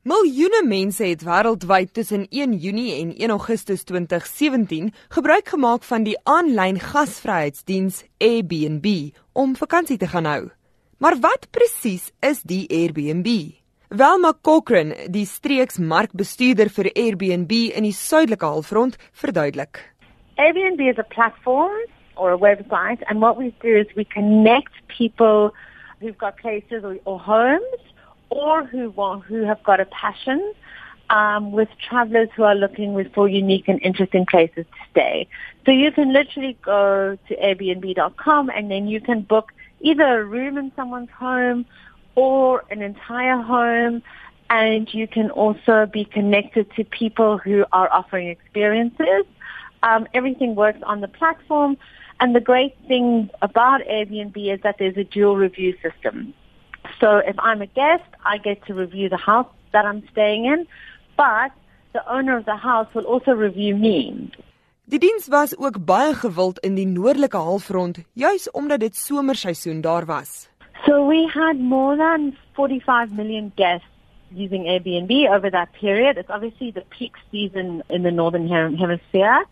Miljoene mense het wêreldwyd tussen 1 Junie en 1 Augustus 2017 gebruik gemaak van die aanlyn gasvryheidsdiens Airbnb om vakansie te gaan hou. Maar wat presies is die Airbnb? Welma Cochran, die streeksmarkbestuurder vir Airbnb in die suidelike halfrond, verduidelik. Airbnb is a platform or a website and what we do is we connect people who've got places or, or homes or who want, who have got a passion um, with travelers who are looking for unique and interesting places to stay. So you can literally go to Airbnb.com and then you can book either a room in someone's home or an entire home. And you can also be connected to people who are offering experiences. Um, everything works on the platform. And the great thing about Airbnb is that there's a dual review system. So if I'm a guest, I get to review the house that I'm staying in, but the owner of the house will also review me. Die diens was ook baie gewild in die noordelike halfrond, juis omdat dit somerseisoen daar was. So we had more than 45 million guests using Airbnb over that period. It's obviously the peak season in the northern hemisphere.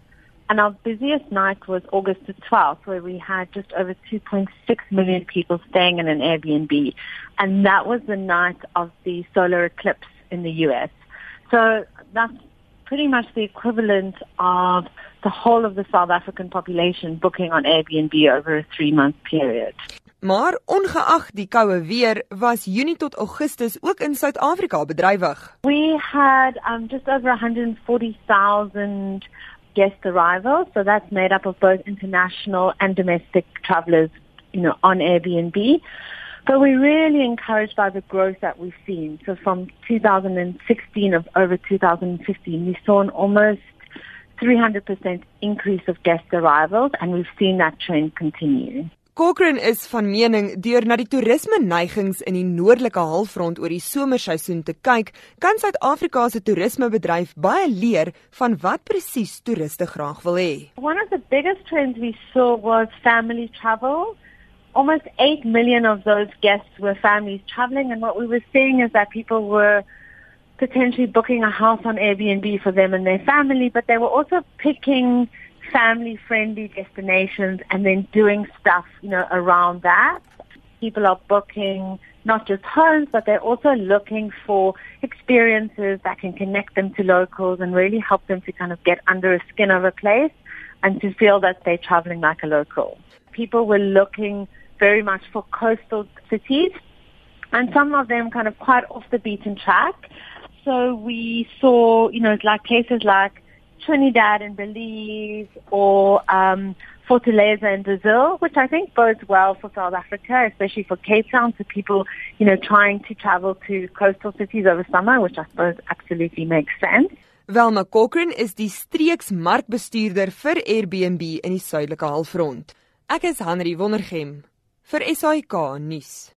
And our busiest night was August the 12th, where we had just over 2.6 million people staying in an Airbnb. And that was the night of the solar eclipse in the US. So that's pretty much the equivalent of the whole of the South African population booking on Airbnb over a three month period. Maar ongeag die koue weer was Junie tot Augustus ook in Suid-Afrika bedrywig. We had um just over 140,000 guest arrivals. So that's made up of both international and domestic travelers, you know, on Airbnb. But we're really encouraged by the growth that we've seen. So from 2016 of over 2015, we saw an almost 300% increase of guest arrivals and we've seen that trend continue. Cochrane is van mening deur na die toerisme neigings in die noordelike halfrond oor die somerseisoen te kyk, kan Suid-Afrika se toerismebedryf baie leer van wat presies toeriste graag wil hê. One of the biggest trends we saw was family travel. Almost 8 million of those guests were families traveling and what we were seeing is that people were potentially booking a house on Airbnb for them and their family, but they were also picking family friendly destinations and then doing stuff, you know, around that. People are booking not just homes, but they're also looking for experiences that can connect them to locals and really help them to kind of get under a skin of a place and to feel that they're traveling like a local. People were looking very much for coastal cities and some of them kind of quite off the beaten track. So we saw, you know, like places like Trinidad and Belize or um, Fortaleza in Brazil, which I think bodes well for South Africa, especially for Cape Town, for people, you know, trying to travel to coastal cities over summer, which I suppose absolutely makes sense. Velma Cochran is die streeksmarkbestuurder vir Airbnb in die suidelike halfrond. Ek is Henry Wondergem vir SAK nuus.